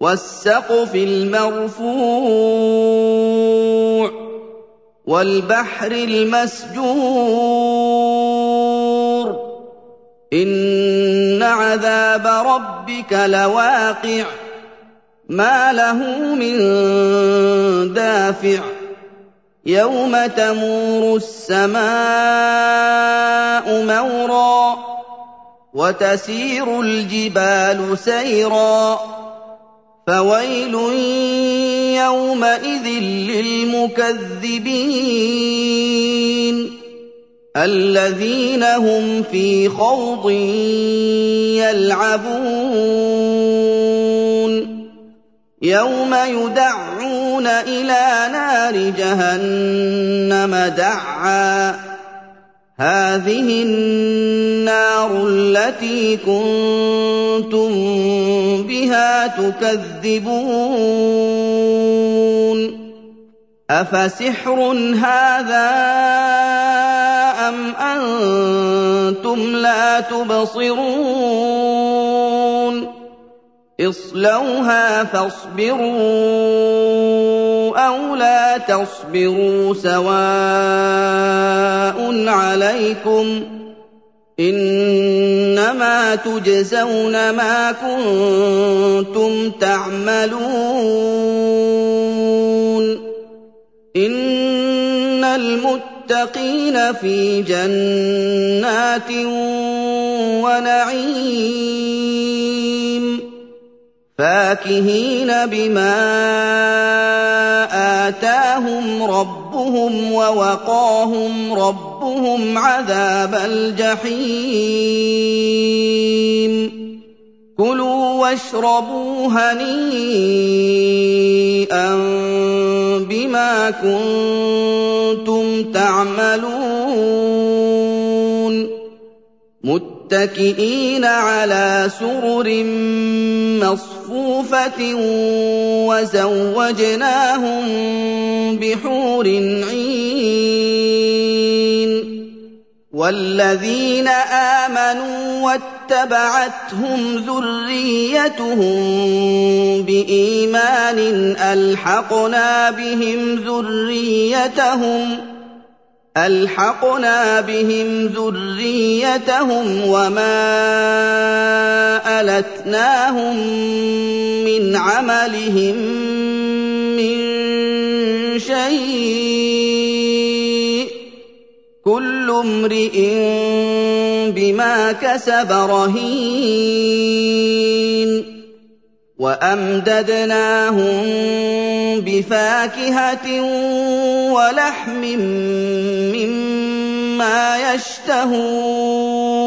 والسقف المرفوع والبحر المسجور. إن عذاب ربك لواقع ما له من دافع. يوم تمور السماء مورا وتسير الجبال سيرا. فويل يومئذ للمكذبين الذين هم في خوض يلعبون يوم يدعون إلى نار جهنم دعا. هذه النار التي كنتم بها تكذبون أفسحر هذا أم أنتم لا تبصرون اصلوها فاصبروا أو لا تصبروا سواء عليكم إنما تجزون ما كنتم تعملون. إن المتقين في جنات ونعيم. فاكهين بما آتاهم ربهم ووقاهم ربهم عذاب الجحيم. كلوا واشربوا هنيئا بما كنتم تعملون. متكئين على سرر مصفوفه وزوجناهم بحور عين والذين آمنوا واتبعتهم ذريتهم بإيمان ألحقنا بهم ذريتهم ألحقنا بهم ذريتهم وما ألتناهم من عملهم من شيء. كل امرئ بما كسب رهين وأمددناهم بفاكهة ولحم مما يشتهون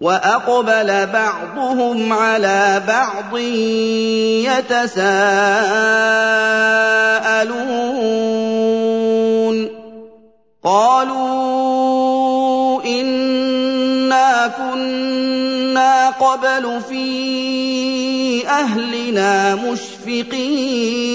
واقبل بعضهم على بعض يتساءلون قالوا انا كنا قبل في اهلنا مشفقين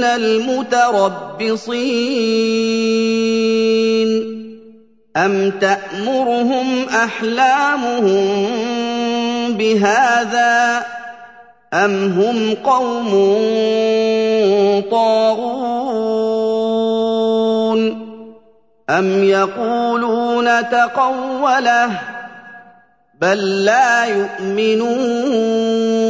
مِّنَ الْمُتَرَبِّصِينَ. أَمْ تَأْمُرُهُمْ أَحْلَامُهُم بِهَٰذَا أَمْ هُمْ قَوْمٌ طَاغُونَ؟ أَمْ يَقُولُونَ تَقَوَّلَهُ بل لا يؤمنون؟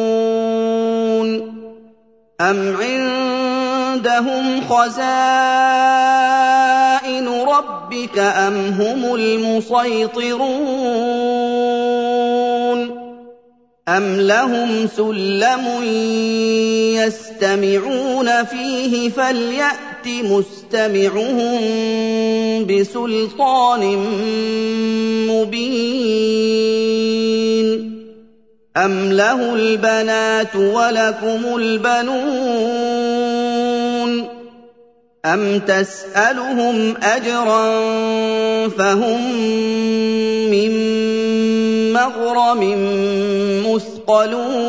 أم عندهم خزائن ربك أم هم المسيطرون أم لهم سلم يستمعون فيه فليأت مستمعهم بسلطان أم له البنات ولكم البنون أم تسألهم أجرا فهم من مغرم مثقلون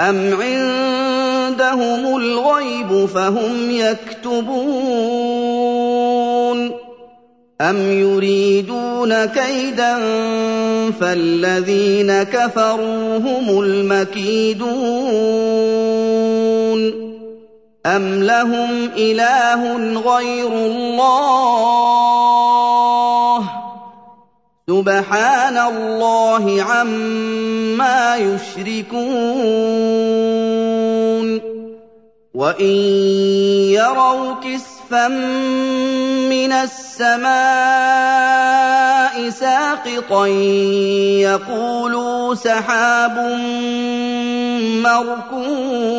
أم عندهم الغيب فهم يكتبون أَمْ يُرِيدُونَ كَيْدًا فَالَّذِينَ كَفَرُوا هُمُ الْمَكِيدُونَ أَمْ لَهُمْ إِلَٰهٌ غَيْرُ اللَّهِ سُبْحَانَ اللَّهِ عَمَّا يُشْرِكُونَ وَإِن يَرَوْا كِسْفًا مِّنَ السَّمَاءِ سَاقِطًا يَقُولُوا سَحَابٌ مَّرْكُومٌ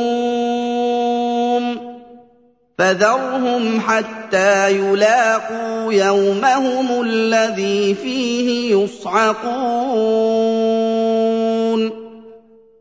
فَذَرْهُمْ حَتَّىٰ يُلَاقُوا يَوْمَهُمُ الَّذِي فِيهِ يُصْعَقُونَ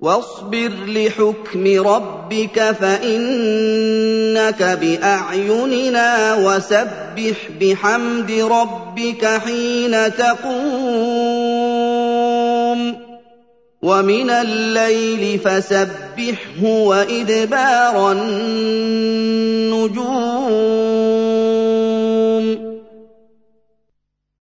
وَاصْبِرْ لِحُكْمِ رَبِّكَ فَإِنَّكَ بِأَعْيُنِنَا وَسَبِّحْ بِحَمْدِ رَبِّكَ حِينَ تَقُومُ. وَمِنَ اللَّيْلِ فَسَبِّحْهُ وَإِدْبَارَ النُّجُومِ.